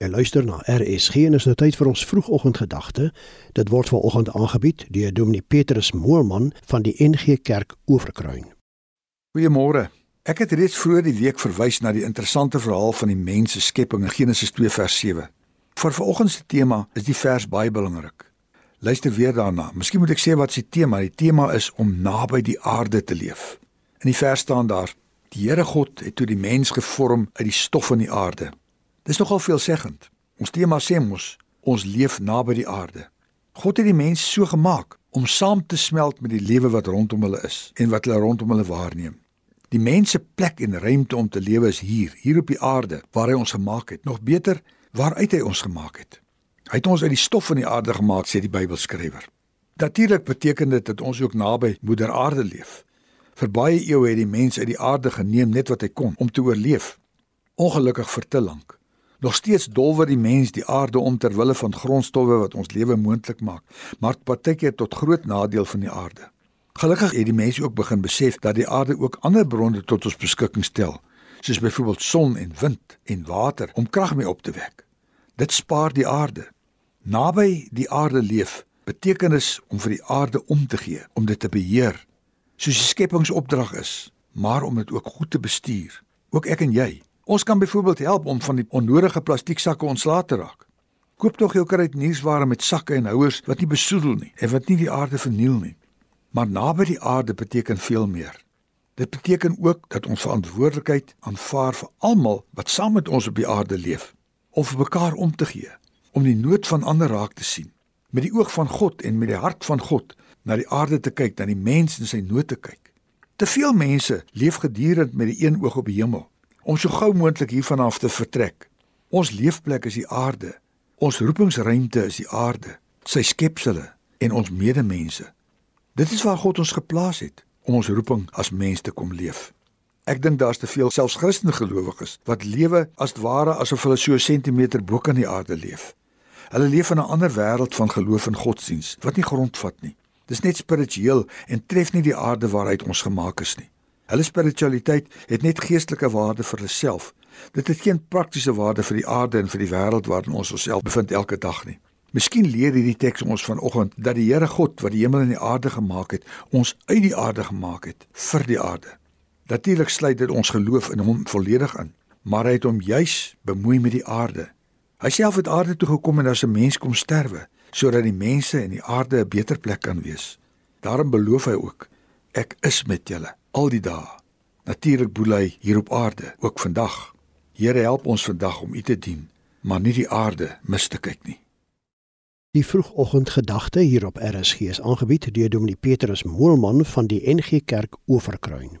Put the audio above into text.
Jy luister na RSG en is nou tyd vir ons vroegoggendgedagte. Dit word vanoggend aangebied deur Dominee Petrus Moorman van die NG Kerk Oeverkruin. Goeiemôre. Ek het reeds vroeër die week verwys na die interessante verhaal van die mens se skepping in Genesis 2 vers 7. Vir vanoggend se tema is die vers baie belangrik. Luister weer daarna. Miskien moet ek sê wat se tema. Die tema is om naby die aarde te leef. In die vers staan daar: Die Here God het toe die mens gevorm uit die stof van die aarde Dis nogal veelzeggend. Ons tema sê mos ons leef naby die aarde. God het die mens so gemaak om saam te smelt met die lewe wat rondom hulle is en wat hulle rondom hulle waarneem. Die mens se plek en ruimte om te lewe is hier, hier op die aarde waar hy ons gemaak het. Nog beter, waaruit hy ons gemaak het. Hy het ons uit die stof van die aarde gemaak, sê die Bybelskrywer. Natuurlik beteken dit dat ons ook naby Moeder Aarde leef. Vir baie eeue het die mens uit die aarde geneem net wat hy kon om te oorleef. Ongelukkig vir te lank. Nog steeds dolwer die mens die aarde om ter wille van grondstowwe wat ons lewe moontlik maak, maar partykeer tot groot nadeel van die aarde. Gelukkig het die mense ook begin besef dat die aarde ook ander bronne tot ons beskikking stel, soos byvoorbeeld son en wind en water om krag mee op te wek. Dit spaar die aarde. Naby die aarde leef beteken is om vir die aarde om te gee, om dit te beheer, soos die skepingsopdrag is, maar om dit ook goed te bestuur. Ook ek en jy Ons kan byvoorbeeld help om van die onnodige plastieksakke ontslae te raak. Koop tog jou kruit nuusware met sakke en houers wat nie besoedel nie en wat nie die aarde verniel nie. Maar naby die aarde beteken veel meer. Dit beteken ook dat ons verantwoordelikheid aanvaar vir almal wat saam met ons op die aarde leef, om vir mekaar om te gee, om die nood van ander raak te sien, met die oog van God en met die hart van God na die aarde te kyk, na die mens in sy nood te kyk. Te veel mense leef gedurende met die een oog op die hemel om so gou moontlik hiervan af te vertrek. Ons leefplek is die aarde. Ons roepingsruimte is die aarde, sy skepsels en ons medemense. Dit is waar God ons geplaas het om ons roeping as mens te kom leef. Ek dink daar's te veel selfs Christelike gelowiges wat lewe as ware asof hulle so 'n sentimeter bo kan die aarde leef. Hulle leef in 'n ander wêreld van geloof en godsdiens wat nie grondvat nie. Dis net spiritueel en tref nie die aarde waaruit ons gemaak is nie. Hulle spiritualiteit het net geestelike waarde vir hulself. Dit het geen praktiese waarde vir die aarde en vir die wêreld waarin ons onsself bevind elke dag nie. Miskien leer hierdie teks ons vanoggend dat die Here God wat die hemel en die aarde gemaak het, ons uit die aarde gemaak het vir die aarde. Natuurlik sluit dit ons geloof in hom volledig in, maar hy het hom juis bemoei met die aarde. Hy self het aarde toe gekom en as 'n mens kom sterwe sodat die mense en die aarde 'n beter plek kan wees. Daarom beloof hy ook: Ek is met julle al die dae. Natuurlik boel hy hier op aarde ook vandag. Here help ons vandag om U te dien, maar nie die aarde mis te kyk nie. Die vroegoggendgedagte hier op RSG is aangebied deur Dominee Petrus Moelman van die NG Kerk Oeverkruin.